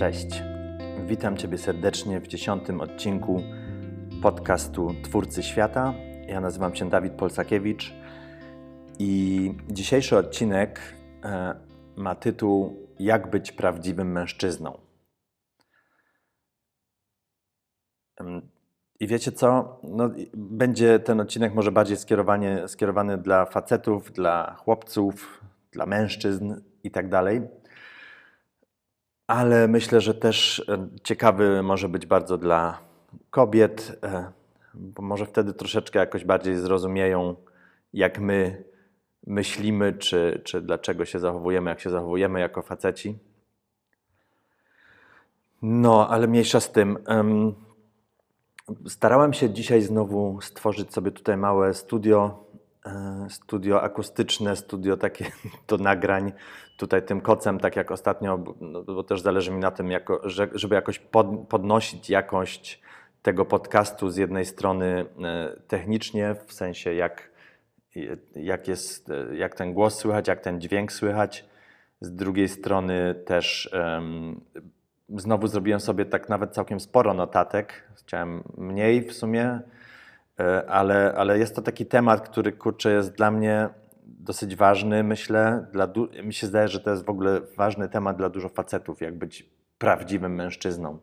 Cześć. Witam Ciebie serdecznie w dziesiątym odcinku podcastu Twórcy Świata. Ja nazywam się Dawid Polsakiewicz i dzisiejszy odcinek e, ma tytuł Jak być prawdziwym mężczyzną. I wiecie co? No, będzie ten odcinek może bardziej skierowany, skierowany dla facetów, dla chłopców, dla mężczyzn i tak dalej. Ale myślę, że też e, ciekawy może być bardzo dla kobiet, e, bo może wtedy troszeczkę jakoś bardziej zrozumieją, jak my myślimy, czy, czy dlaczego się zachowujemy, jak się zachowujemy jako faceci. No, ale mniejsza z tym. Starałem się dzisiaj znowu stworzyć sobie tutaj małe studio, studio akustyczne, studio takie do nagrań. Tutaj tym kocem, tak jak ostatnio, no, bo też zależy mi na tym, jako, żeby jakoś pod, podnosić jakość tego podcastu z jednej strony e, technicznie, w sensie jak, jak, jest, e, jak ten głos słychać, jak ten dźwięk słychać. Z drugiej strony też um, znowu zrobiłem sobie tak nawet całkiem sporo notatek. Chciałem mniej w sumie, e, ale, ale jest to taki temat, który kurczę jest dla mnie dosyć ważny, myślę. Dla mi się zdaje, że to jest w ogóle ważny temat dla dużo facetów, jak być prawdziwym mężczyzną.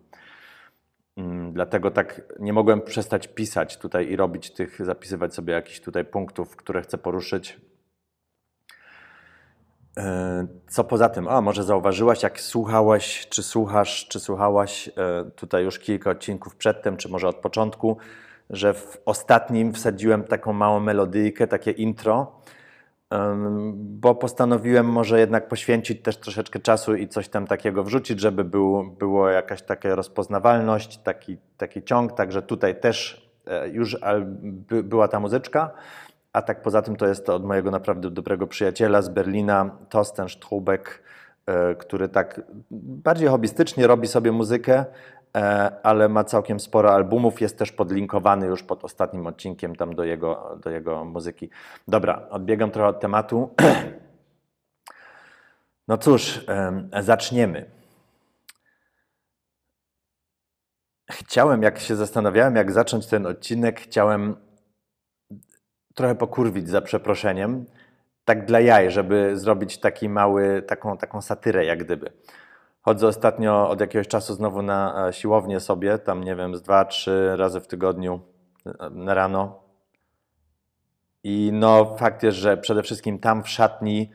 Mm, dlatego tak nie mogłem przestać pisać tutaj i robić tych, zapisywać sobie jakichś tutaj punktów, które chcę poruszyć. E, co poza tym? O, może zauważyłaś, jak słuchałeś, czy słuchasz, czy słuchałaś e, tutaj już kilka odcinków przedtem, czy może od początku, że w ostatnim wsadziłem taką małą melodyjkę, takie intro, bo postanowiłem może jednak poświęcić też troszeczkę czasu i coś tam takiego wrzucić, żeby był, było jakaś taka rozpoznawalność, taki, taki ciąg, także tutaj też e, już była ta muzyczka. A tak poza tym to jest to od mojego naprawdę dobrego przyjaciela z Berlina, Tosten Strubek, e, który tak bardziej hobbystycznie robi sobie muzykę, ale ma całkiem sporo albumów, jest też podlinkowany już pod ostatnim odcinkiem tam do jego, do jego muzyki. Dobra, odbiegam trochę od tematu. No cóż, zaczniemy. Chciałem, jak się zastanawiałem, jak zacząć ten odcinek, chciałem trochę pokurwić za przeproszeniem, tak dla jaj, żeby zrobić taki mały, taką, taką satyrę jak gdyby. Chodzę ostatnio od jakiegoś czasu znowu na e, siłownię sobie, tam nie wiem, z dwa, trzy razy w tygodniu e, na rano. I no fakt jest, że przede wszystkim tam w szatni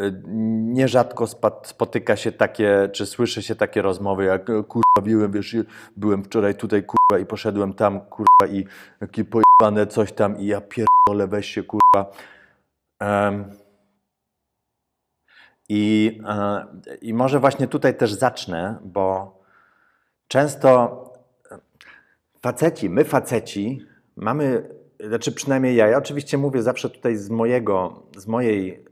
Y, nierzadko spotyka się takie, czy słyszy się takie rozmowy, jak kurwa biłem, wiesz, byłem wczoraj tutaj kurwa i poszedłem tam kurwa i jakie pojebane coś tam i ja pierdolę, weź się kurwa. Um, i, e, I może właśnie tutaj też zacznę, bo często faceci, my faceci mamy, znaczy przynajmniej ja, ja oczywiście mówię zawsze tutaj z mojego, z mojej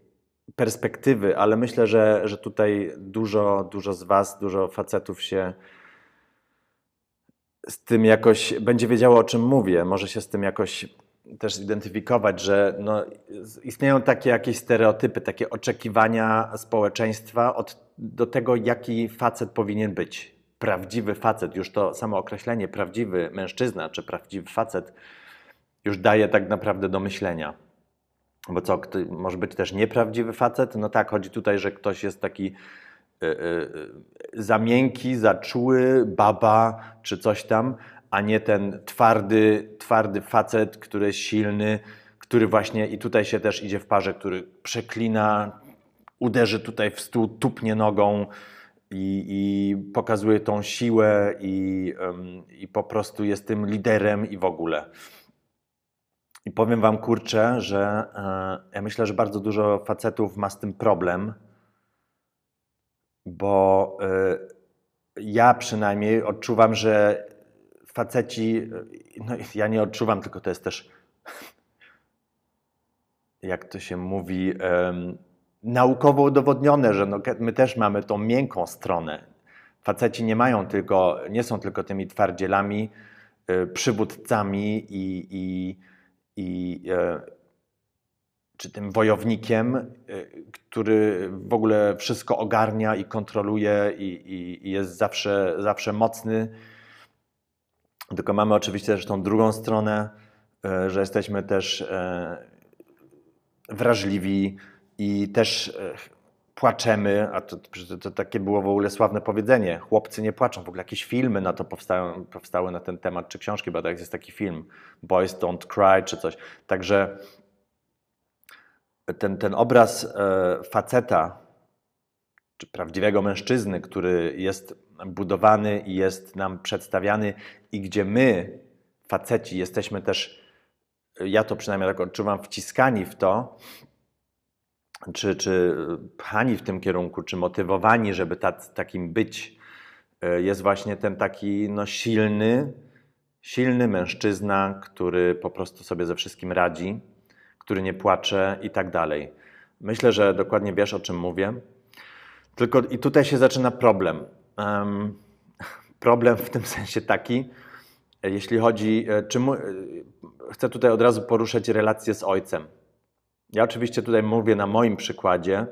perspektywy, ale myślę, że, że tutaj dużo, dużo z Was, dużo facetów się z tym jakoś będzie wiedziało, o czym mówię. Może się z tym jakoś też zidentyfikować, że no, istnieją takie jakieś stereotypy, takie oczekiwania społeczeństwa od, do tego, jaki facet powinien być. Prawdziwy facet, już to samo określenie prawdziwy mężczyzna czy prawdziwy facet już daje tak naprawdę do myślenia. Bo co, może być też nieprawdziwy facet? No tak, chodzi tutaj, że ktoś jest taki y, y, za miękki, za czuły, baba czy coś tam, a nie ten twardy, twardy facet, który jest silny, który właśnie i tutaj się też idzie w parze, który przeklina, uderzy tutaj w stół, tupnie nogą i, i pokazuje tą siłę i, i po prostu jest tym liderem i w ogóle. I powiem Wam kurczę, że e, ja myślę, że bardzo dużo facetów ma z tym problem, bo e, ja przynajmniej odczuwam, że faceci, no ja nie odczuwam, tylko to jest też, jak to się mówi, naukowo udowodnione, że no, my też mamy tą miękką stronę. Faceci nie mają tylko, nie są tylko tymi twardzielami, e, przywódcami i, i i e, czy tym wojownikiem, y, który w ogóle wszystko ogarnia i kontroluje i, i, i jest zawsze, zawsze mocny. Tylko mamy oczywiście też tą drugą stronę, y, że jesteśmy też y, wrażliwi i też płaczemy, a to, to, to, takie było w ogóle sławne powiedzenie, chłopcy nie płaczą, w ogóle jakieś filmy na to powstają, powstały na ten temat, czy książki, bo tak jest taki film, Boys Don't Cry, czy coś. Także ten, ten obraz e, faceta, czy prawdziwego mężczyzny, który jest budowany i jest nam przedstawiany, i gdzie my, faceci, jesteśmy też, ja to przynajmniej tak odczuwam, wciskani w to, czy, czy pchani w tym kierunku, czy motywowani, żeby takim być, e, jest właśnie ten taki no, silny, silny mężczyzna, który po prostu sobie ze wszystkim radzi który nie płacze i tak dalej. Myślę, że dokładnie wiesz, o czym mówię. Tylko i tutaj się zaczyna problem. Problem w tym sensie taki, jeśli chodzi, e, czy e, chcę tutaj od razu poruszyć relację z ojcem. Ja oczywiście tutaj mówię na moim przykładzie,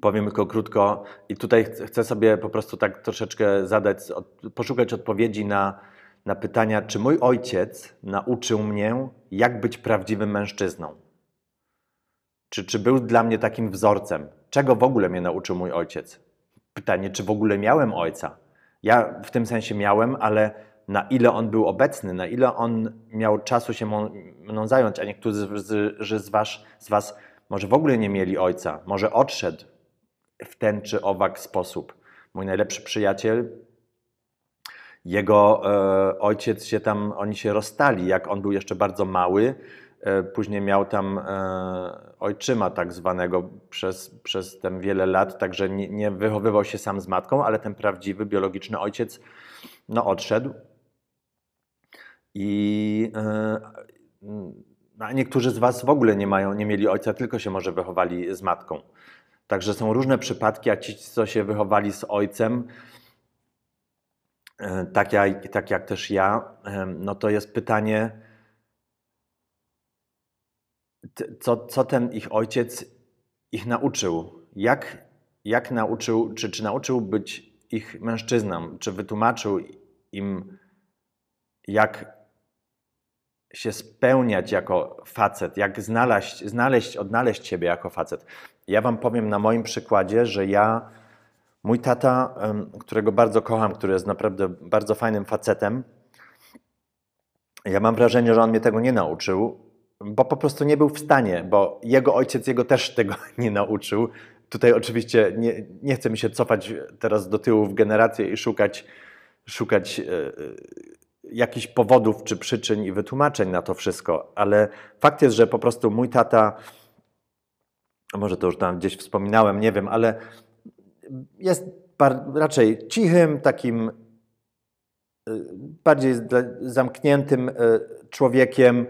powiem tylko krótko i tutaj chcę sobie po prostu tak troszeczkę zadać, poszukać odpowiedzi na na pytania, czy mój ojciec nauczył mnie, jak być prawdziwym mężczyzną. Czy, czy był dla mnie takim wzorcem? Czego w ogóle mnie nauczył mój ojciec? Pytanie, czy w ogóle miałem ojca? Ja w tym sensie miałem, ale na ile on był obecny, na ile on miał czasu się mną zająć, a niektórzy z, z, was, z was może w ogóle nie mieli ojca, może odszedł w ten czy owak sposób. Mój najlepszy przyjaciel jego e, ojciec się tam, oni się rozstali, jak on był jeszcze bardzo mały. E, później miał tam e, ojczyma tak zwanego przez, przez ten wiele lat, także nie, nie wychowywał się sam z matką, ale ten prawdziwy, biologiczny ojciec no, odszedł. I a niektórzy z Was w ogóle nie mają, nie mieli ojca, tylko się może wychowali z matką. Także są różne przypadki, a ci, co się wychowali z ojcem, E, tak jak, tak jak też ja, e, no to jest pytanie, co, co ten ich ojciec ich nauczył? Jak, jak nauczył, czy, czy nauczył być ich mężczyznom? Czy wytłumaczył im, jak się spełniać jako facet, jak znaleźć, znaleźć, odnaleźć siebie jako facet? Ja Wam powiem na moim przykładzie, że ja Mój tata, którego bardzo kocham, który jest naprawdę bardzo fajnym facetem, ja mam wrażenie, że on mnie tego nie nauczył, bo po prostu nie był w stanie, bo jego ojciec jego też tego nie nauczył. Tutaj oczywiście nie, nie chcę mi się cofać teraz do tyłu w generację i szukać, szukać e, e, jakichś powodów czy przyczyn i wytłumaczeń na to wszystko, ale fakt jest, że po prostu mój tata, może to już tam gdzieś wspominałem, nie wiem, ale jest raczej cichym, takim y, bardziej zamkniętym człowiekiem,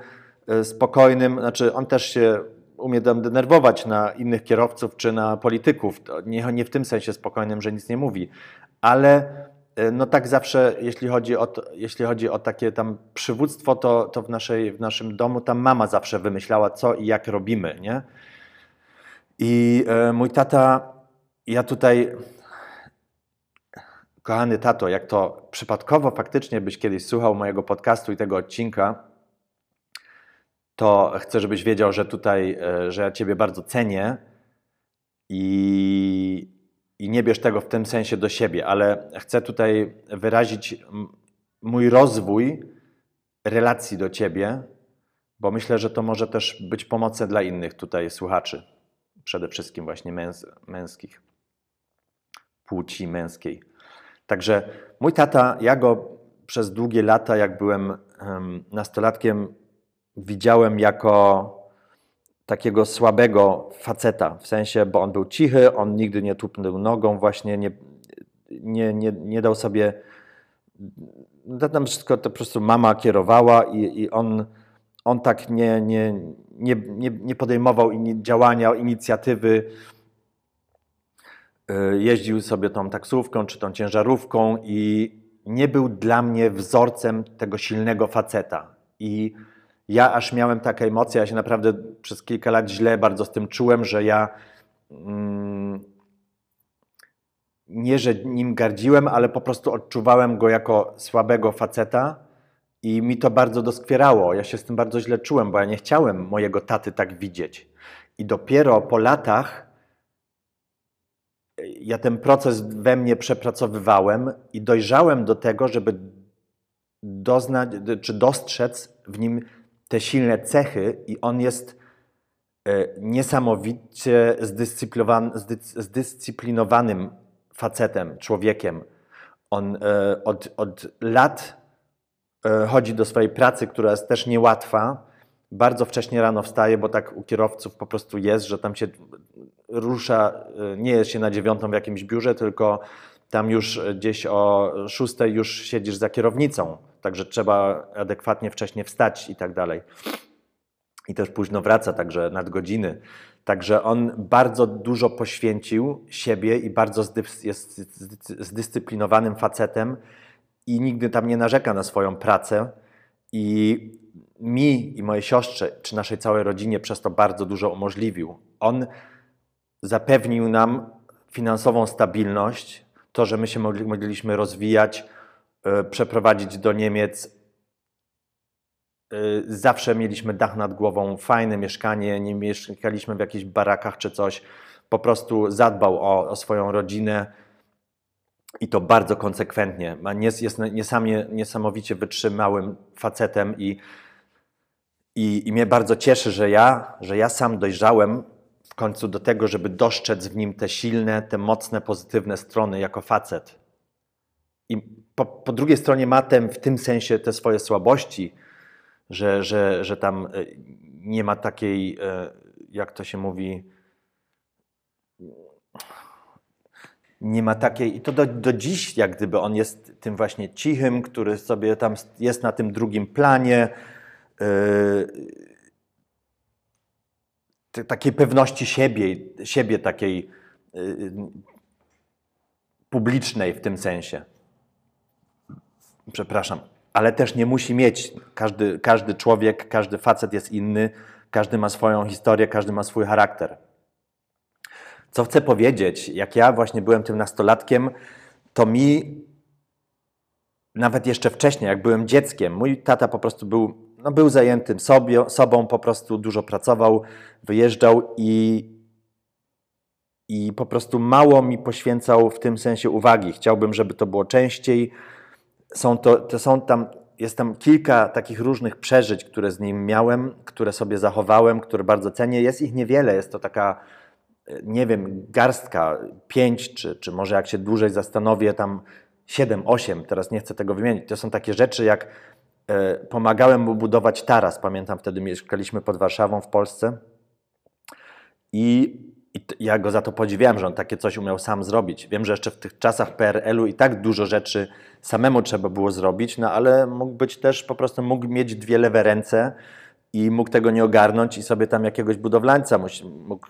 spokojnym. Znaczy, on też się umie denerwować na innych kierowców czy na polityków. Nie, nie w tym sensie spokojnym, że nic nie mówi, ale no tak zawsze, jeśli chodzi o, to, jeśli chodzi o takie tam przywództwo, to, to w, naszej, w naszym domu tam mama zawsze wymyślała, co i jak robimy, nie? I e, mój tata ja tutaj, kochany tato, jak to przypadkowo faktycznie byś kiedyś słuchał mojego podcastu i tego odcinka, to chcę, żebyś wiedział, że tutaj, e, że ja Ciebie bardzo cenię i, i nie bierz tego w tym sensie do siebie, ale chcę tutaj wyrazić mój rozwój relacji do Ciebie, bo myślę, że to może też być pomocne dla innych tutaj słuchaczy, przede wszystkim właśnie męs męskich płci męskiej. Także mój tata, ja go przez długie lata, jak byłem nastolatkiem, widziałem jako takiego słabego faceta, w sensie, bo on był cichy, on nigdy nie tupnął nogą, właśnie nie, nie, nie, nie dał sobie. Tam wszystko to po prostu mama kierowała i, i on, on tak nie, nie, nie, nie, nie podejmował działania, inicjatywy E, jeździł sobie tą taksówką czy tą ciężarówką i nie był dla mnie wzorcem tego silnego faceta. I ja aż miałem takie emocje, ja się naprawdę przez kilka lat źle bardzo z tym czułem, że ja mm, nie, że nim gardziłem, ale po prostu odczuwałem go jako słabego faceta i mi to bardzo doskwierało. Ja się z tym bardzo źle czułem, bo ja nie chciałem mojego taty tak widzieć. I dopiero po latach ja ten proces we mnie przepracowywałem i dojrzałem do tego, żeby doznać, czy dostrzec w nim te silne cechy i on jest e, niesamowicie zdyscyplinowanym facetem, człowiekiem. On e, od, od lat e, chodzi do swojej pracy, która jest też niełatwa. Bardzo wcześnie rano wstaje, bo tak u kierowców po prostu jest, że tam się rusza, nie jest się na dziewiątą w jakimś biurze, tylko tam już gdzieś o szóstej już siedzisz za kierownicą także trzeba adekwatnie wcześnie wstać i tak dalej. I też późno wraca, także nadgodziny. Także on bardzo dużo poświęcił siebie i bardzo jest zdyscyplinowanym facetem i nigdy tam nie narzeka na swoją pracę. I mi i mojej siostrze, czy naszej całej rodzinie przez to bardzo dużo umożliwił. On zapewnił nam finansową stabilność, to, że my się mogli, mogliśmy rozwijać, przeprowadzić do Niemiec. E, zawsze mieliśmy dach nad głową, fajne mieszkanie, nie mieszkaliśmy w jakichś barakach czy coś. Po prostu zadbał o, o swoją rodzinę i to bardzo konsekwentnie. Jest, jest niesamowicie wytrzymałym facetem i, i, i mnie bardzo cieszy, że ja, że ja sam dojrzałem w końcu do tego, żeby dostrzec w nim te silne, te mocne, pozytywne strony jako facet. I po, po drugiej stronie ma ten, w tym sensie te swoje słabości, że, że, że tam e, nie ma takiej, e, jak to się mówi, nie ma takiej, i to do, do dziś, jak gdyby on jest tym właśnie cichym, który sobie tam jest na tym drugim planie, yy, takiej pewności siebie, siebie takiej yy, publicznej w tym sensie przepraszam, ale też nie musi mieć. Każdy, każdy człowiek, każdy facet jest inny, każdy ma swoją historię, każdy ma swój charakter. Co chcę powiedzieć, jak ja właśnie byłem tym nastolatkiem, to mi nawet jeszcze wcześniej, jak byłem dzieckiem, mój tata po prostu był, no był zajętym sobie, sobą, po prostu dużo pracował, wyjeżdżał i, i po prostu mało mi poświęcał w tym sensie uwagi. Chciałbym, żeby to było częściej, są to, to są tam, jest tam kilka takich różnych przeżyć, które z nim miałem, które sobie zachowałem, które bardzo cenię. Jest ich niewiele, jest to taka, e, nie wiem, garstka, pięć, czy, czy może jak się dłużej zastanowię, tam siedem, osiem, teraz nie chcę tego wymienić. To są takie rzeczy, jak e, pomagałem mu budować taras. Pamiętam, wtedy mieszkaliśmy pod Warszawą w Polsce i i ja go za to podziwiam, że on takie coś umiał sam zrobić. Wiem, że jeszcze w tych czasach PRL-u i tak dużo rzeczy samemu trzeba było zrobić, no ale mógł być też, po prostu mógł mieć dwie lewe ręce i mógł tego nie ogarnąć i sobie tam jakiegoś budowlańca mógł,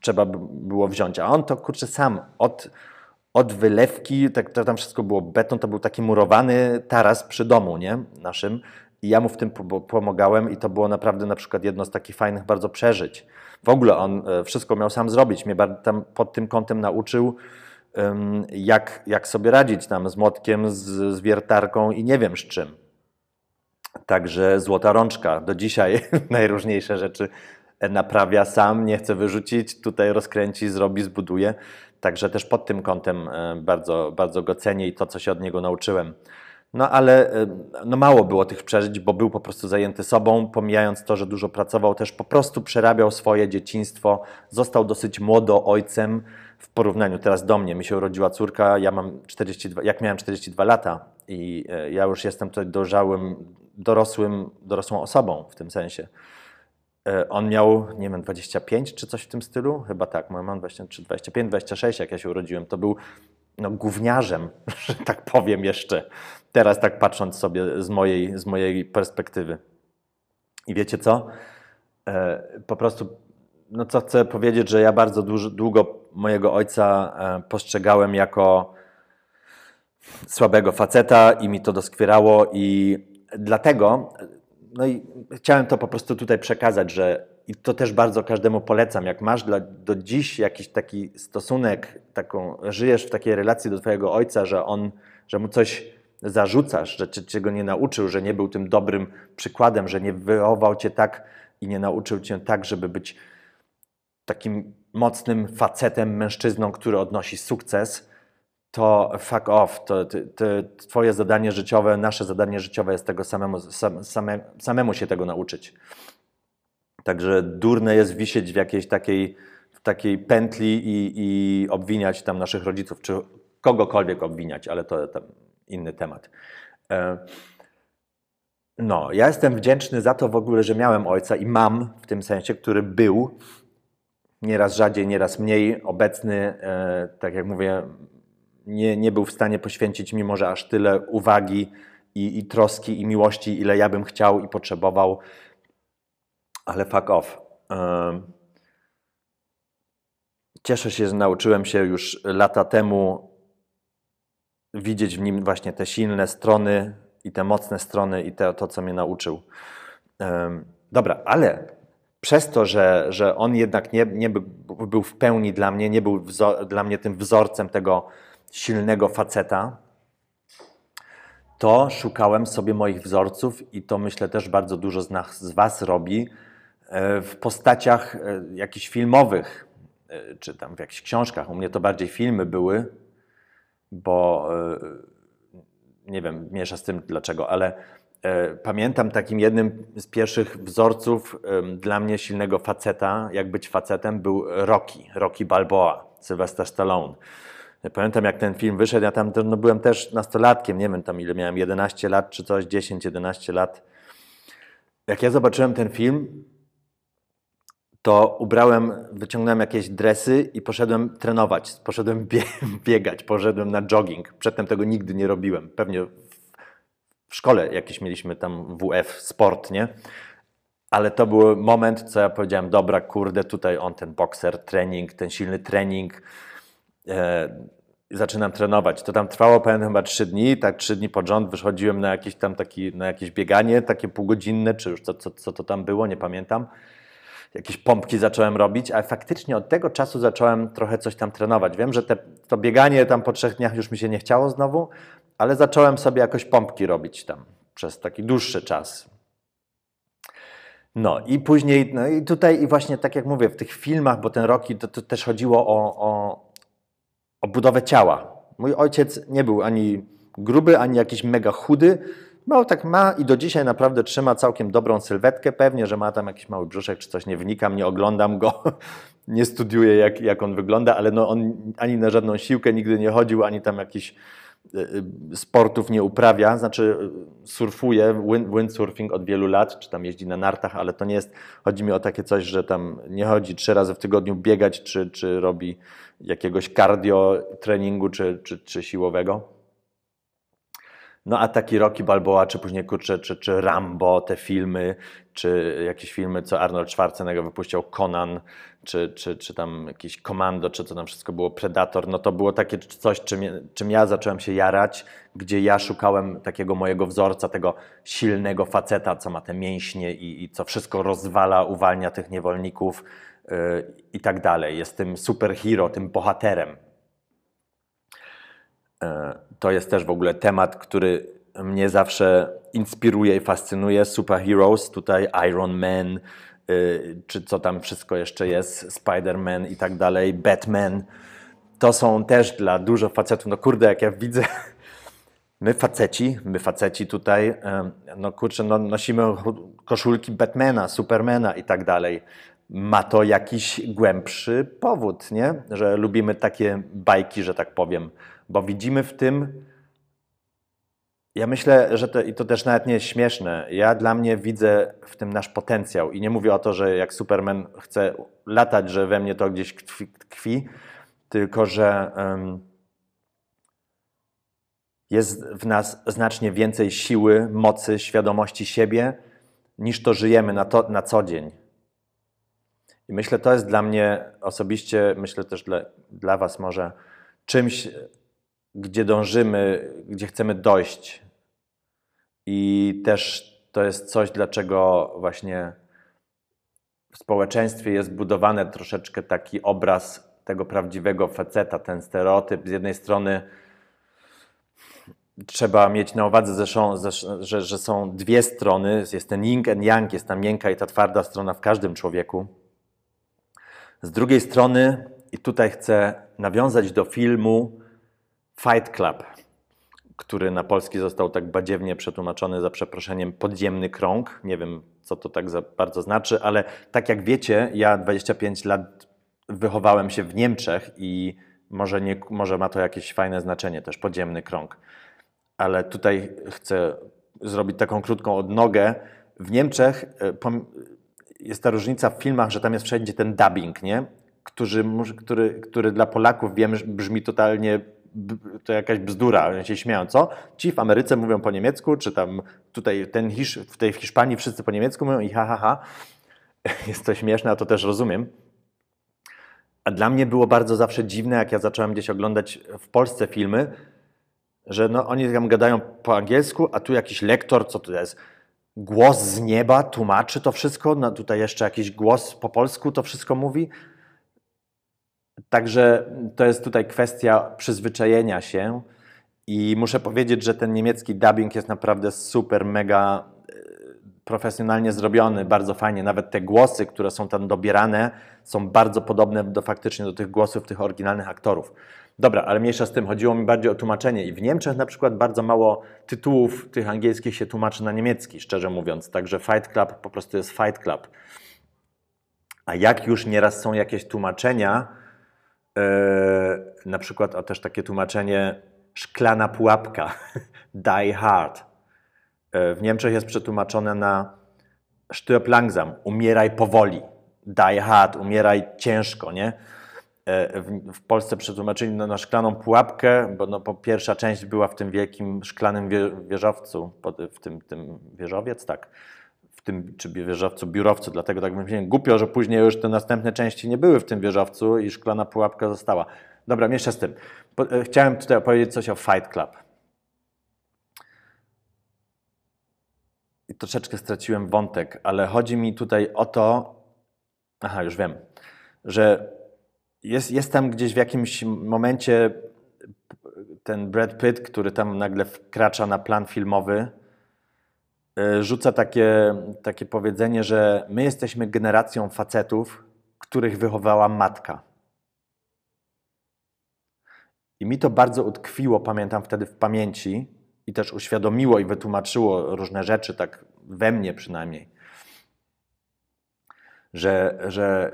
trzeba było wziąć. A on to, kurczę, sam od, od wylewki, tak, to tam wszystko było beton, to był taki murowany taras przy domu, nie, naszym. I ja mu w tym pomagałem i to było naprawdę na przykład jedno z takich fajnych bardzo przeżyć. W ogóle on e, wszystko miał sam zrobić. Mnie tam pod tym kątem nauczył, jak, jak sobie radzić tam z młotkiem, z, z wiertarką i nie wiem z czym. Także złota rączka. Do dzisiaj najróżniejsze rzeczy naprawia sam, nie chce wyrzucić, tutaj rozkręci, zrobi, zbuduje. Także też pod tym kątem e, bardzo, bardzo go cenię i to, co się od niego nauczyłem. No ale no mało było tych przeżyć, bo był po prostu zajęty sobą, pomijając to, że dużo pracował, też po prostu przerabiał swoje dzieciństwo. Został dosyć młodo ojcem w porównaniu teraz do mnie. Mi się urodziła córka, ja mam 42, jak miałem 42 lata i e, ja już jestem tutaj dojrzałym, dorosłym, dorosłą osobą w tym sensie. E, on miał, nie wiem, 25 czy coś w tym stylu? Chyba tak, moja mam 23, 25, 26, jak ja się urodziłem. To był no, gówniarzem, że tak powiem jeszcze. Teraz tak patrząc sobie z mojej, z mojej perspektywy. I wiecie co? E, po prostu, no co chcę powiedzieć, że ja bardzo długo mojego ojca e, postrzegałem jako słabego faceta i mi to doskwierało i dlatego no i chciałem to po prostu tutaj przekazać, że i to też bardzo każdemu polecam. Jak masz dla, do dziś jakiś taki stosunek, taką, żyjesz w takiej relacji do Twojego ojca, że on, że mu coś zarzucasz, że cię, go nie nauczył, że nie był tym dobrym przykładem, że nie wychował cię tak i nie nauczył cię tak, żeby być takim mocnym facetem, mężczyzną, który odnosi sukces, to fuck off. To, to, to twoje zadanie życiowe, nasze zadanie życiowe jest tego samemu, sam, same, samemu się tego nauczyć. Także durne jest wisieć w jakiejś takiej, w takiej pętli i, i obwiniać tam naszych rodziców, czy kogokolwiek obwiniać, ale to tam inny temat. E, no, ja jestem wdzięczny za to w ogóle, że miałem ojca i mam w tym sensie, który był nieraz rzadziej, nieraz mniej obecny, e, tak jak mówię, nie, nie był w stanie poświęcić mimo, że aż tyle uwagi i, i troski i miłości, ile ja bym chciał i potrzebował, ale fuck off. E, cieszę się, że nauczyłem się już lata temu widzieć w nim właśnie te silne strony i te mocne strony i te, to, co mnie nauczył. Dobra, ale przez to, że, że on jednak nie, nie był w pełni dla mnie, nie był wzor, dla mnie tym wzorcem tego silnego faceta, to szukałem sobie moich wzorców i to myślę też bardzo dużo z nas, z Was robi e, w postaciach e, jakichś filmowych, e, czy tam w jakichś książkach. U mnie to bardziej filmy były, bo nie wiem, miesza z tym dlaczego, ale e, pamiętam takim jednym z pierwszych wzorców dla mnie silnego faceta, jak być facetem, był Rocky, Rocky Balboa, Sylvester Stallone. Pamiętam, jak ten film wyszedł, ja tam no, byłem też nastolatkiem, nie wiem tam ile miałem, 11 lat czy coś, 10-11 lat. Jak ja zobaczyłem ten film, to ubrałem, wyciągnąłem jakieś dresy i poszedłem trenować, poszedłem biegać, poszedłem na jogging. Przedtem tego nigdy nie robiłem. Pewnie w szkole jakieś mieliśmy tam WF, sport, nie? Ale to był moment, co ja powiedziałem, dobra, kurde, tutaj on, ten bokser, trening, ten silny trening. E, zaczynam trenować. To tam trwało, pamiętam, chyba trzy dni, tak trzy dni pod rząd wychodziłem na jakieś tam taki, na jakieś bieganie, takie półgodzinne, czy już co, co, co to tam było, nie pamiętam jakieś pompki zacząłem robić, ale faktycznie od tego czasu zacząłem trochę coś tam trenować. Wiem, że te, to bieganie tam po trzech dniach już mi się nie chciało znowu, ale zacząłem sobie jakoś pompki robić tam przez taki dłuższy czas. No i później, no i tutaj i właśnie tak jak mówię, w tych filmach, bo ten Rocky, to, to też chodziło o, o, o budowę ciała. Mój ojciec nie był ani gruby, ani jakiś mega chudy, no tak ma i do dzisiaj naprawdę trzyma całkiem dobrą sylwetkę. Pewnie, że ma tam jakiś mały brzuszek czy coś, nie wnikam, nie oglądam go, nie studiuję jak, jak on wygląda, ale no on ani na żadną siłkę nigdy nie chodził, ani tam jakiś e, e, sportów nie uprawia, znaczy e, surfuje, windsurfing od wielu lat, czy tam jeździ na nartach, ale to nie jest, chodzi mi o takie coś, że tam nie chodzi trzy razy w tygodniu biegać, czy, czy robi jakiegoś cardio treningu, czy, czy, czy siłowego. No a taki Rocky Balboa, czy później kurczę, czy, czy Rambo, te filmy, czy jakieś filmy, co Arnold Schwarzenegger wypuścił, Conan, czy, czy, czy tam jakieś Komando, czy co tam wszystko było, Predator, no to było takie coś, czym, czym ja zacząłem się jarać, gdzie ja szukałem takiego mojego wzorca, tego silnego faceta, co ma te mięśnie i, i co wszystko rozwala, uwalnia tych niewolników yy, i tak dalej. Jest tym superhero, tym bohaterem. E, to jest też w ogóle temat, który mnie zawsze inspiruje i fascynuje. Superheroes, tutaj Iron Man, e, czy co tam wszystko jeszcze jest, Spider-Man i tak dalej, Batman. To są też dla dużo facetów. No kurde, jak ja widzę, my faceci, my faceci tutaj, e, no kurczę, no nosimy koszulki Batmana, Supermana i tak dalej. Ma to jakiś głębszy powód, nie? Że lubimy takie bajki, że tak powiem bo widzimy w tym, ja myślę, że to, i to też nawet nie jest śmieszne. Ja dla mnie widzę w tym nasz potencjał i nie mówię o to, że jak Superman chce latać, że we mnie to gdzieś tkwi, tkwi tylko że um, jest w nas znacznie więcej siły, mocy, świadomości siebie, niż to żyjemy na, to, na co dzień. I myślę, to jest dla mnie osobiście, myślę też dla, dla Was może czymś, gdzie dążymy, gdzie chcemy dojść. I też to jest coś, dlaczego właśnie w społeczeństwie jest budowany troszeczkę taki obraz tego prawdziwego faceta, ten stereotyp. Z jednej strony trzeba mieć na uwadze, że, że są dwie strony. Jest ten yin and yang, jest ta miękka i ta twarda strona w każdym człowieku. Z drugiej strony, i tutaj chcę nawiązać do filmu Fight Club, który na polski został tak badziewnie przetłumaczony za przeproszeniem podziemny krąg. Nie wiem, co to tak za bardzo znaczy, ale tak jak wiecie, ja 25 lat wychowałem się w Niemczech i może, nie, może ma to jakieś fajne znaczenie też, podziemny krąg. Ale tutaj chcę zrobić taką krótką odnogę. W Niemczech e, jest ta różnica w filmach, że tam jest wszędzie ten dubbing, nie? Który, który, który dla Polaków wiem, brzmi totalnie to jakaś bzdura, oni się śmieją, co? Ci w Ameryce mówią po niemiecku, czy tam tutaj ten Hisz, w tej Hiszpanii wszyscy po niemiecku mówią i ha, ha, ha. Jest to śmieszne, a to też rozumiem. A dla mnie było bardzo zawsze dziwne, jak ja zacząłem gdzieś oglądać w Polsce filmy, że no, oni tam gadają po angielsku, a tu jakiś lektor, co to jest? Głos z nieba tłumaczy to wszystko, no tutaj jeszcze jakiś głos po polsku to wszystko mówi. Także to jest tutaj kwestia przyzwyczajenia się i muszę powiedzieć, że ten niemiecki dubbing jest naprawdę super, mega e, profesjonalnie zrobiony, bardzo fajnie. Nawet te głosy, które są tam dobierane, są bardzo podobne do faktycznie do tych głosów tych oryginalnych aktorów. Dobra, ale mniejsza z tym, chodziło mi bardziej o tłumaczenie. I w Niemczech na przykład bardzo mało tytułów tych angielskich się tłumaczy na niemiecki, szczerze mówiąc. Także Fight Club po prostu jest Fight Club. A jak już nieraz są jakieś tłumaczenia, na przykład a też takie tłumaczenie szklana pułapka, die hard. Yy, w Niemczech jest przetłumaczone na stirb langsam, umieraj powoli, die hard, umieraj ciężko, nie? E, w, Polsce przetłumaczyli na, na szklaną pułapkę, bo no, po pierwsza część była w tym wielkim szklanym wieżowcu, w tym, tym wieżowiec, tak, w tym, czy wieżowcu, biurowcu, dlatego tak myślałem, głupio, że później już te następne części nie były w tym wieżowcu i szklana pułapka została. Dobra, mieszczę z tym. E, chciałem tutaj opowiedzieć coś o Fight Club. I troszeczkę straciłem wątek, ale chodzi mi tutaj o to, aha, już wiem, że jest, jest tam gdzieś w jakimś momencie ten Brad Pitt, który tam nagle wkracza na plan filmowy, rzuca takie, takie powiedzenie, że my jesteśmy generacją facetów, których wychowała matka. I mi to bardzo utkwiło, pamiętam wtedy w pamięci i też uświadomiło i wytłumaczyło różne rzeczy, tak we mnie przynajmniej, że, że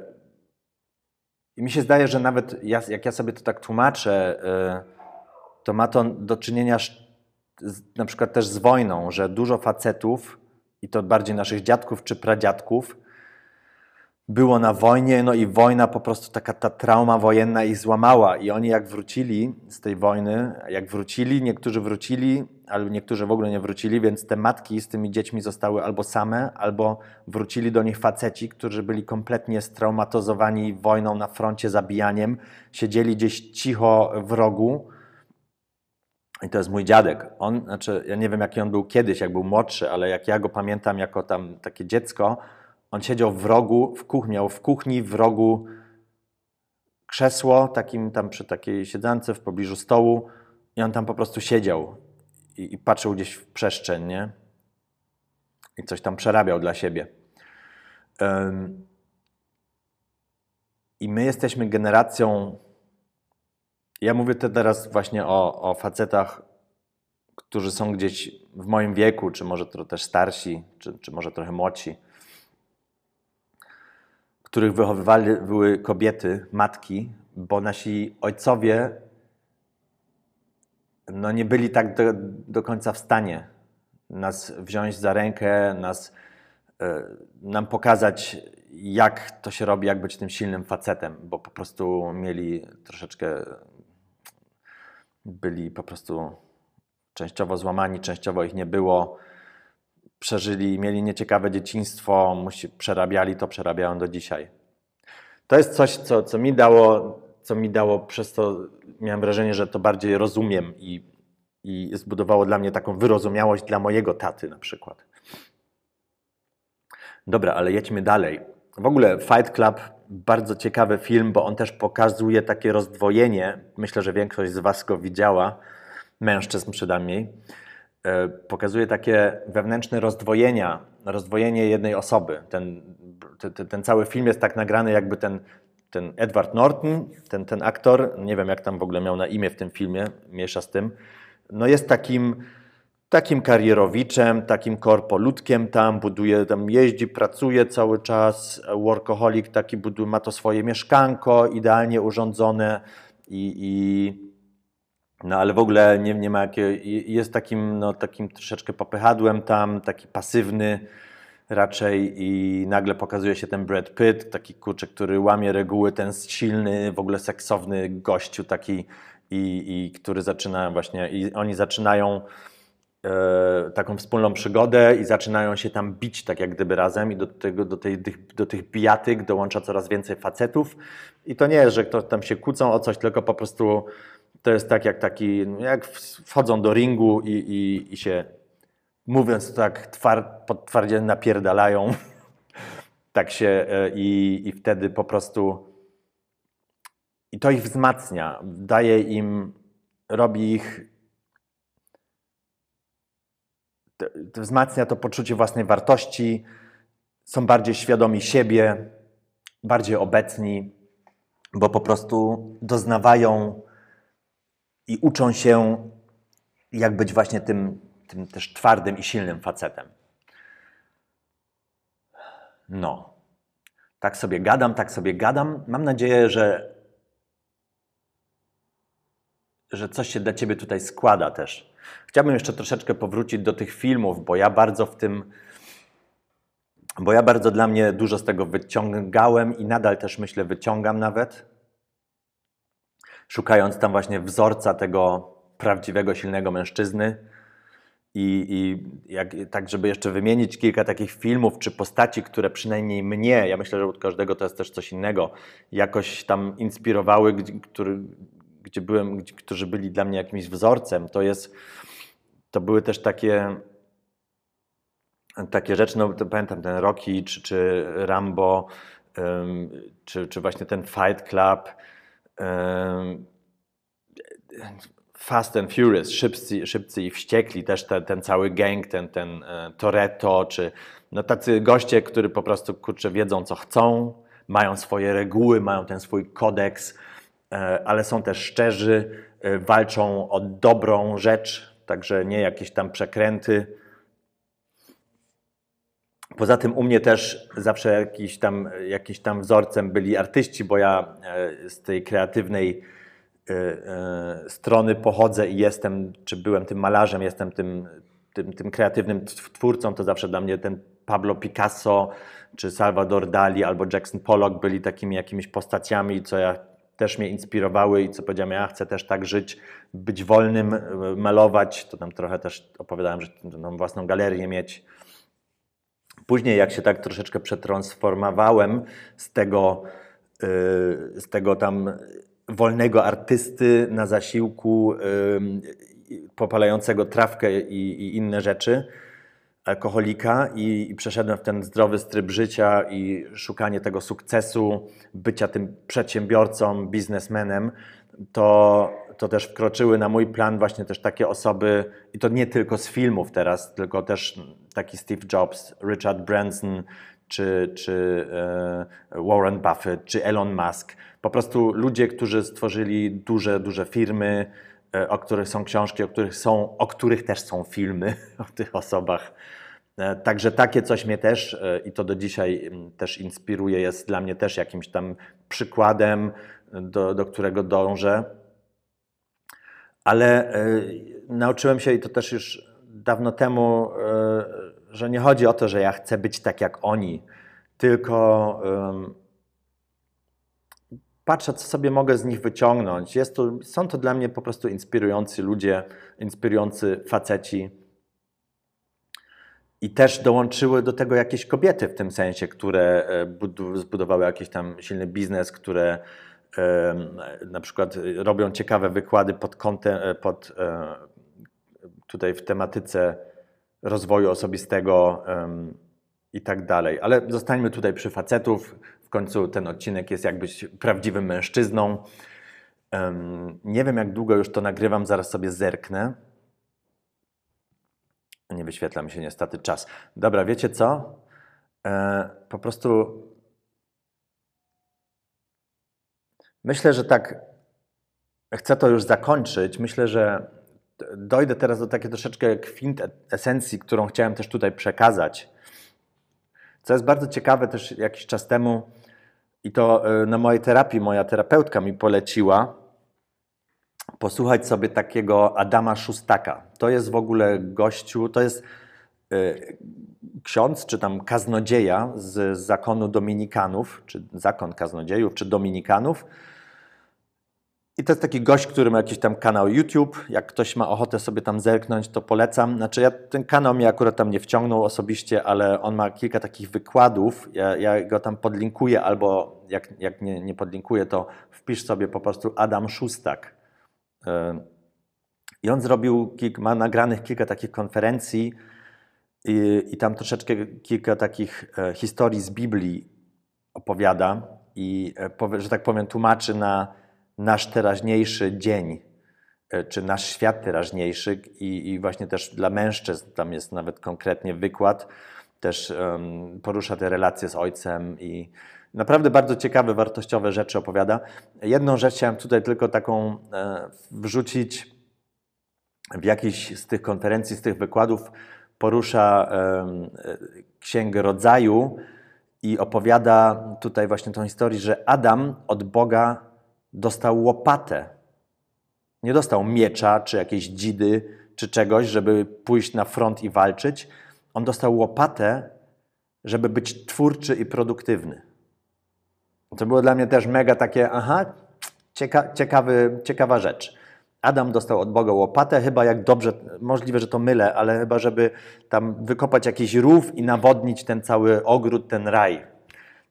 i mi się zdaje, że nawet ja, jak ja sobie to tak tłumaczę, y, to ma to do czynienia na przykład też z wojną, że dużo facetów, i to bardziej naszych dziadków czy pradziadków, było na wojnie, no i wojna po prostu taka ta trauma wojenna ich złamała. I oni jak wrócili z tej wojny, jak wrócili, niektórzy wrócili, ale niektórzy w ogóle nie wrócili, więc te matki z tymi dziećmi zostały albo same, albo wrócili do nich faceci, którzy byli kompletnie straumatyzowani wojną na froncie, zabijaniem, siedzieli gdzieś cicho w rogu. I to jest mój dziadek. On, znaczy, ja nie wiem, jaki on był kiedyś, jak był młodszy, ale jak ja go pamiętam jako tam takie dziecko, on siedział w rogu, w kuchni, miał w kuchni w rogu krzesło, takim tam przy takiej siedzance w pobliżu stołu i on tam po prostu siedział i, i patrzył gdzieś w przestrzeń, nie? I coś tam przerabiał dla siebie. Um, I my jesteśmy generacją. Ja mówię to teraz właśnie o, o facetach, którzy są gdzieś w moim wieku, czy może to też starsi, czy, czy może trochę młodsi których wychowywali były kobiety, matki, bo nasi ojcowie no nie byli tak do, do końca w stanie nas wziąć za rękę, nas, y, nam pokazać, jak to się robi, jak być tym silnym facetem, bo po prostu mieli troszeczkę, byli po prostu częściowo złamani, częściowo ich nie było przeżyli, mieli nieciekawe dzieciństwo, musi, przerabiali to, przerabiają do dzisiaj. To jest coś, co, co mi dało, co mi dało przez to, miałem wrażenie, że to bardziej rozumiem i, i zbudowało dla mnie taką wyrozumiałość dla mojego taty na przykład. Dobra, ale jedźmy dalej. W ogóle Fight Club, bardzo ciekawy film, bo on też pokazuje takie rozdwojenie. Myślę, że większość z Was go widziała, mężczyzn przynajmniej. E, pokazuje takie wewnętrzne rozdwojenia, rozdwojenie jednej osoby. Ten, ten, ten cały film jest tak nagrany, jakby ten, ten Edward Norton, ten, ten aktor, nie wiem jak tam w ogóle miał na imię w tym filmie, miesza z tym, no jest takim takim karierowiczem, takim korpoludkiem tam, buduje, tam jeździ, pracuje cały czas, workoholik taki buduje, ma to swoje mieszkanko idealnie urządzone i, i no ale w ogóle nie, nie ma jakiego, jest takim, no, takim troszeczkę popychadłem tam, taki pasywny raczej i nagle pokazuje się ten Brad Pitt, taki kurczę, który łamie reguły, ten silny, w ogóle seksowny gościu taki i, i który zaczyna właśnie, i oni zaczynają taką wspólną przygodę i zaczynają się tam bić tak jak gdyby razem i do, tego, do, tej, do tych bijatyk dołącza coraz więcej facetów. I to nie jest, że ktoś tam się kłócą o coś, tylko po prostu to jest tak jak taki, jak wchodzą do ringu i, i, i się mówiąc tak twar, podtwardzie napierdalają. Tak się e, i, i wtedy po prostu i to ich wzmacnia, daje im, robi ich wzmacnia to poczucie własnej wartości, są bardziej świadomi siebie, bardziej obecni, bo po prostu doznawają i uczą się, jak być właśnie tym, tym też twardym i silnym facetem. No. Tak sobie gadam, tak sobie gadam. Mam nadzieję, że, że coś się dla Ciebie tutaj składa też Chciałbym jeszcze troszeczkę powrócić do tych filmów, bo ja bardzo w tym, bo ja bardzo dla mnie dużo z tego wyciągałem i nadal też myślę, wyciągam nawet, szukając tam właśnie wzorca tego prawdziwego, silnego mężczyzny. I, i jak, tak, żeby jeszcze wymienić kilka takich filmów czy postaci, które przynajmniej mnie, ja myślę, że od każdego to jest też coś innego, jakoś tam inspirowały, który, gdzie byłem, którzy byli dla mnie jakimś wzorcem, to jest, to były też takie takie rzeczy, no pamiętam ten Rocky, czy, czy Rambo, um, czy, czy właśnie ten Fight Club, um, Fast and Furious, szybcy, szybcy i wściekli, też ten, cały gang, ten, ten e, Toretto, czy no tacy goście, którzy po prostu kurczę wiedzą co chcą, mają swoje reguły, mają ten swój kodeks, ale są też szczerzy, e, walczą o dobrą rzecz, także nie jakieś tam przekręty. Poza tym u mnie też zawsze jakiś tam, jakiś tam wzorcem byli artyści, bo ja e, z tej kreatywnej strony pochodzę i jestem, czy byłem tym malarzem, jestem tym, tym, tym kreatywnym twórcą, to zawsze dla mnie ten Pablo Picasso, czy Salvador Dali, albo Jackson Pollock byli takimi jakimiś postaciami, co ja też mnie inspirowały i co powiedziałem, ja chcę też tak żyć, być wolnym, e, malować, to tam trochę też opowiadałem, że tą własną galerię mieć. Później jak się tak troszeczkę przetransformowałem z tego, e, z tego tam wolnego artysty na zasiłku e, popalającego trawkę i, i inne rzeczy, alkoholika i, i, przeszedłem w ten zdrowy tryb życia i szukanie tego sukcesu, bycia tym przedsiębiorcą, biznesmenem, to, to też wkroczyły na mój plan właśnie też takie osoby, i to nie tylko z filmów teraz, tylko też taki Steve Jobs, Richard Branson, czy, czy e, Warren Buffett, czy Elon Musk. Po prostu ludzie, którzy stworzyli duże, duże firmy, E, o których są książki, o których, są, o których też są filmy, o tych osobach. E, także takie coś mnie też e, i to do dzisiaj też inspiruje, jest dla mnie też jakimś tam przykładem, do, do którego dążę. Ale nauczyłem się i to też już dawno temu, że nie chodzi o to, że ja chcę być tak jak oni, tylko patrzę, co sobie mogę z nich wyciągnąć. Jest to, są to dla mnie po prostu inspirujący ludzie, inspirujący faceci. I też dołączyły do tego jakieś kobiety w tym sensie, które e, zbudowały jakiś tam silny biznes, które na przykład robią ciekawe wykłady pod kątem, e, pod, e, tutaj w tematyce rozwoju osobistego i tak dalej. Ale zostańmy tutaj przy facetów. W końcu ten odcinek jest jakbyś prawdziwym mężczyzną. Nie wiem, jak długo już to nagrywam, zaraz sobie zerknę. Nie wyświetla mi się niestety czas. Dobra, wiecie co? E, po prostu myślę, że tak chcę to już zakończyć. Myślę, że dojdę teraz do takiej troszeczkę kwintesencji, którą chciałem też tutaj przekazać. Co jest bardzo ciekawe, też jakiś czas temu, i to e, na mojej terapii moja terapeutka mi poleciła, posłuchać sobie takiego Adama Szustaka. To jest w ogóle gościu, to jest e, ksiądz, czy tam kaznodzieja z zakonu dominikanów, czy zakon kaznodziejów, czy dominikanów, i to jest taki gość, który ma jakiś tam kanał YouTube. Jak ktoś ma ochotę sobie tam zerknąć, to polecam. Znaczy, ja, ten kanał mnie akurat tam nie wciągnął osobiście, ale on ma kilka takich wykładów. Ja, ja go tam podlinkuję, albo jak, jak nie, nie podlinkuję, to wpisz sobie po prostu Adam Szustak. E, I on zrobił, ma nagranych kilka takich konferencji i, i tam troszeczkę kilka takich e, historii z Biblii opowiada i, e, że tak powiem, tłumaczy na nasz teraźniejszy dzień, czy nasz świat teraźniejszy i, i właśnie też dla mężczyzn, tam jest nawet konkretnie wykład, też um, porusza te relacje z ojcem i naprawdę bardzo ciekawe, wartościowe rzeczy opowiada. Jedną rzecz chciałem tutaj tylko taką e, wrzucić w jakiejś z tych konferencji, z tych wykładów porusza e, Księgę Rodzaju i opowiada tutaj właśnie tą historię, że Adam od Boga dostał łopatę. Nie dostał miecza, czy jakiejś dzidy, czy czegoś, żeby pójść na front i walczyć. On dostał łopatę, żeby być twórczy i produktywny. To było dla mnie też mega takie, aha, cieka, ciekawy, ciekawa rzecz. Adam dostał od Boga łopatę, chyba jak dobrze, możliwe, że to mylę, ale chyba, żeby tam wykopać jakiś rów i nawodnić ten cały ogród, ten raj.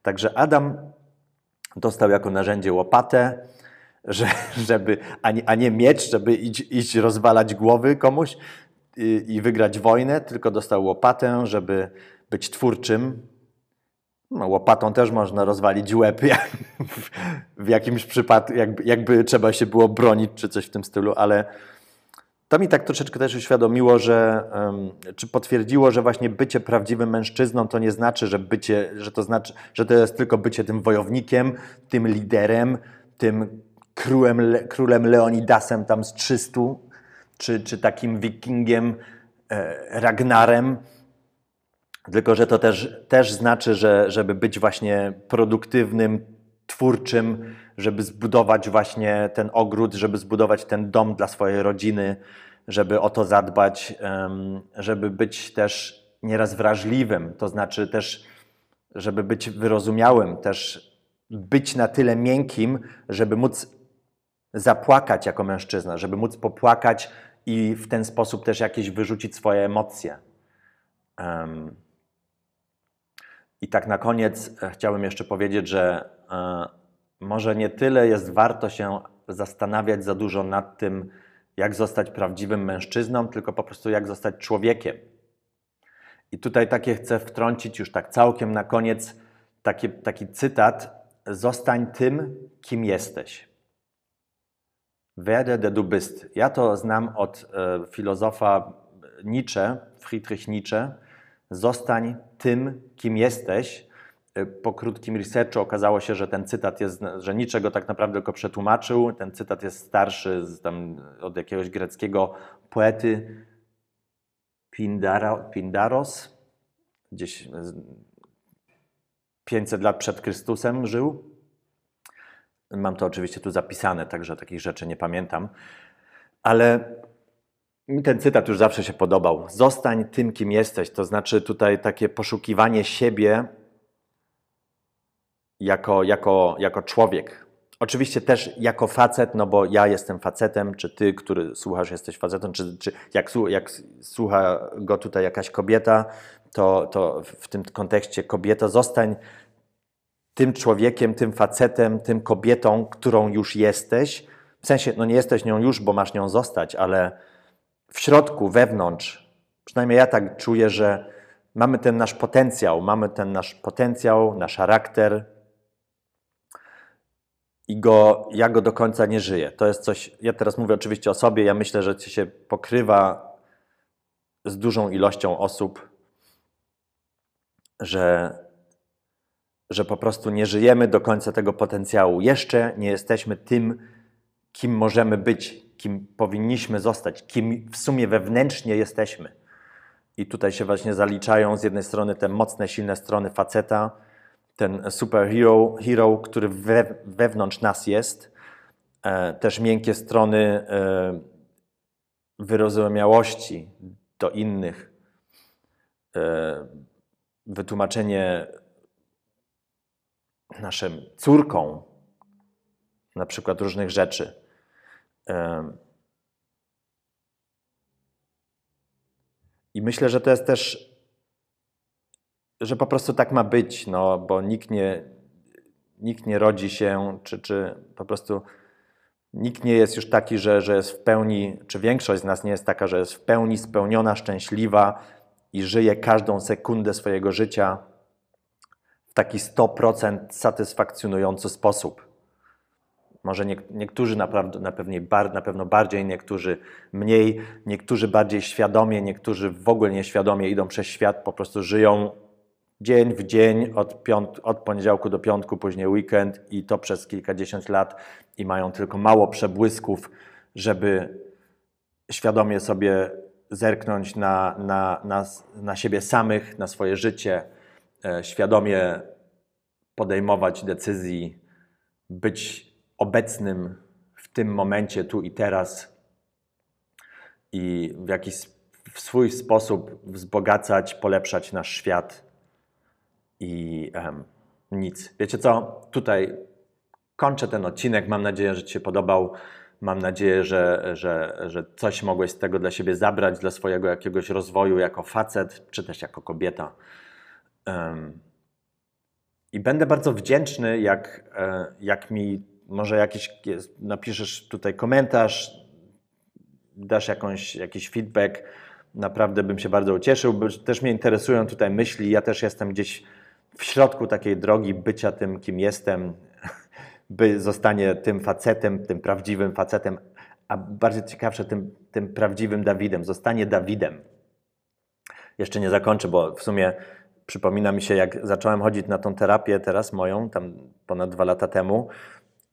Także Adam dostał jako narzędzie łopatę, że, żeby, a, nie, a nie miecz, żeby iść, iść rozwalać głowy komuś i, i wygrać wojnę, tylko dostał łopatę, żeby być twórczym. No, łopatą też można rozwalić łeb jak, w, jakimś przypadku, jakby, jakby trzeba się było bronić czy coś w tym stylu, ale to mi tak troszeczkę też uświadomiło, że czy potwierdziło, że właśnie bycie prawdziwym mężczyzną to nie znaczy, że bycie, że to znaczy, że to jest tylko bycie tym wojownikiem, tym liderem, tym królem, królem Leonidasem tam z 300, czy, czy takim wikingiem e, Ragnarem, tylko że to też, też znaczy, że żeby być właśnie produktywnym, twórczym, żeby zbudować właśnie ten ogród, żeby zbudować ten dom dla swojej rodziny, żeby o to zadbać, żeby być też nieraz wrażliwym, to znaczy też, żeby być wyrozumiałym, też być na tyle miękkim, żeby móc zapłakać jako mężczyzna, żeby móc popłakać i w ten sposób też jakieś wyrzucić swoje emocje. Um, I tak na koniec e, chciałbym jeszcze powiedzieć, że e, może nie tyle jest warto się zastanawiać za dużo nad tym, jak zostać prawdziwym mężczyzną, tylko po prostu jak zostać człowiekiem. I tutaj takie chcę wtrącić już tak całkiem na koniec taki, taki cytat: Zostań tym, kim jesteś. Werde, der du bist. Ja to znam od e, filozofa Nietzsche, Friedrich Nietzsche. Zostań tym, kim jesteś. E, po krótkim researchu okazało się, że ten cytat jest, że Nietzsche go tak naprawdę tylko przetłumaczył. Ten cytat jest starszy z, tam, od jakiegoś greckiego poety Pindara, Pindaros. Gdzieś 500 lat przed Chrystusem żył. Mam to oczywiście tu zapisane, także takich rzeczy nie pamiętam. Ale mi ten cytat już zawsze się podobał. Zostań tym, kim jesteś. To znaczy tutaj takie poszukiwanie siebie jako, jako, jako człowiek. Oczywiście też jako facet, no bo ja jestem facetem, czy ty, który słuchasz, jesteś facetem, czy, czy jak, jak słucha go tutaj jakaś kobieta, to, to w tym kontekście kobieta, zostań tym człowiekiem, tym facetem, tym kobietą, którą już jesteś. W sensie, no nie jesteś nią już, bo masz nią zostać, ale w środku, wewnątrz, przynajmniej ja tak czuję, że mamy ten nasz potencjał, mamy ten nasz potencjał, nasz charakter i go, ja go do końca nie żyję. To jest coś, ja teraz mówię oczywiście o sobie, ja myślę, że to się pokrywa z dużą ilością osób, że, że po prostu nie żyjemy do końca tego potencjału. Jeszcze nie jesteśmy tym, kim możemy być, kim powinniśmy zostać, kim w sumie wewnętrznie jesteśmy. I tutaj się właśnie zaliczają z jednej strony te mocne, silne strony faceta, ten superhero, hero, który we, wewnątrz nas jest, e, też miękkie strony e, wyrozumiałości do innych, e, wytłumaczenie naszym córką na przykład różnych rzeczy. I myślę, że to jest też, że po prostu tak ma być, no, bo nikt nie, nikt nie rodzi się, czy, czy po prostu nikt nie jest już taki, że, że jest w pełni, czy większość z nas nie jest taka, że jest w pełni spełniona, szczęśliwa i żyje każdą sekundę swojego życia w taki 100% satysfakcjonujący sposób. Może nie, niektórzy naprawdę, na, pewnie, na pewno bardziej, niektórzy mniej, niektórzy bardziej świadomie, niektórzy w ogóle nieświadomie idą przez świat, po prostu żyją dzień w dzień, od, piąt, od poniedziałku do piątku, później weekend i to przez kilkadziesiąt lat i mają tylko mało przebłysków, żeby świadomie sobie zerknąć na, na, na, na siebie samych, na swoje życie, e, świadomie podejmować decyzji, być obecnym w tym momencie, tu i teraz i w jakiś w swój sposób wzbogacać, polepszać nasz świat i um, nic. Wiecie co? Tutaj kończę ten odcinek. Mam nadzieję, że Ci się podobał. Mam nadzieję, że, że, że coś mogłeś z tego dla siebie zabrać, dla swojego jakiegoś rozwoju jako facet, czy też jako kobieta. I będę bardzo wdzięczny, jak, e, jak mi może jakiś, napiszesz tutaj komentarz, dasz jakąś, jakiś feedback. Naprawdę bym się bardzo ucieszył, bo też mnie interesują tutaj myśli. Ja też jestem gdzieś w środku takiej drogi bycia tym, kim jestem, by zostanie tym facetem, tym prawdziwym facetem, a bardziej ciekawsze, tym, tym prawdziwym Dawidem. Zostanie Dawidem. Jeszcze nie zakończę, bo w sumie przypomina mi się, jak zacząłem chodzić na tą terapię teraz moją, tam ponad dwa lata temu,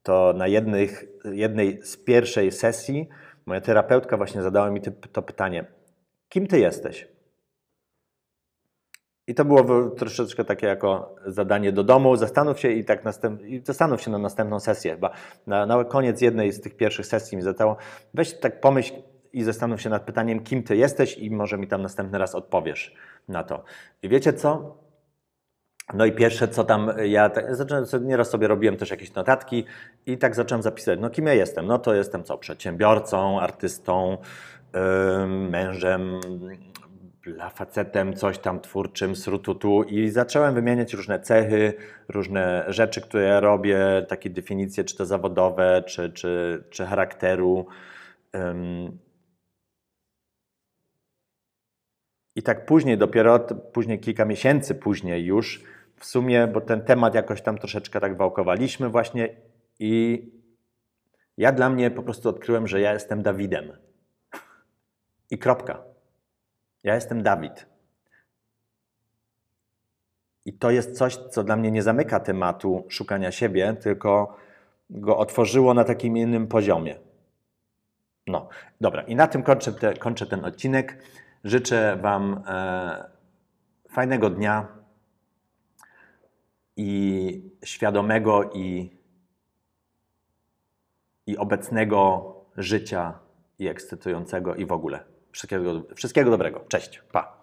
to na jednych, jednej z pierwszej sesji moja terapeutka właśnie zadała mi to pytanie: kim ty jesteś? I to było troszeczkę takie jako zadanie do domu. Zastanów się i tak następ, i zastanów się na następną sesję. Chyba na, na koniec jednej z tych pierwszych sesji mi zadało, weź tak pomyśl i zastanów się nad pytaniem, kim ty jesteś i może mi tam następny raz odpowiesz na to. I wiecie co? No i pierwsze, co tam ja, tak, zacząłem, nieraz sobie robiłem też jakieś notatki i tak zacząłem zapisać, no kim ja jestem? No to jestem co? Przedsiębiorcą, artystą, yy, mężem, dla facetem, coś tam twórczym, srututu i zacząłem wymieniać różne cechy, różne rzeczy, które ja robię, takie definicje, czy to zawodowe, czy, czy, czy charakteru. I tak później, dopiero później kilka miesięcy później już, w sumie, bo ten temat jakoś tam troszeczkę tak wałkowaliśmy właśnie i ja dla mnie po prostu odkryłem, że ja jestem Dawidem. I kropka. Ja jestem Dawid. I to jest coś, co dla mnie nie zamyka tematu szukania siebie, tylko go otworzyło na takim innym poziomie. No, dobra, i na tym kończę, te, kończę ten odcinek. Życzę Wam e, fajnego dnia i świadomego i, i obecnego życia i ekscytującego i w ogóle. Wszystkiego, wszystkiego dobrego. Cześć. Pa.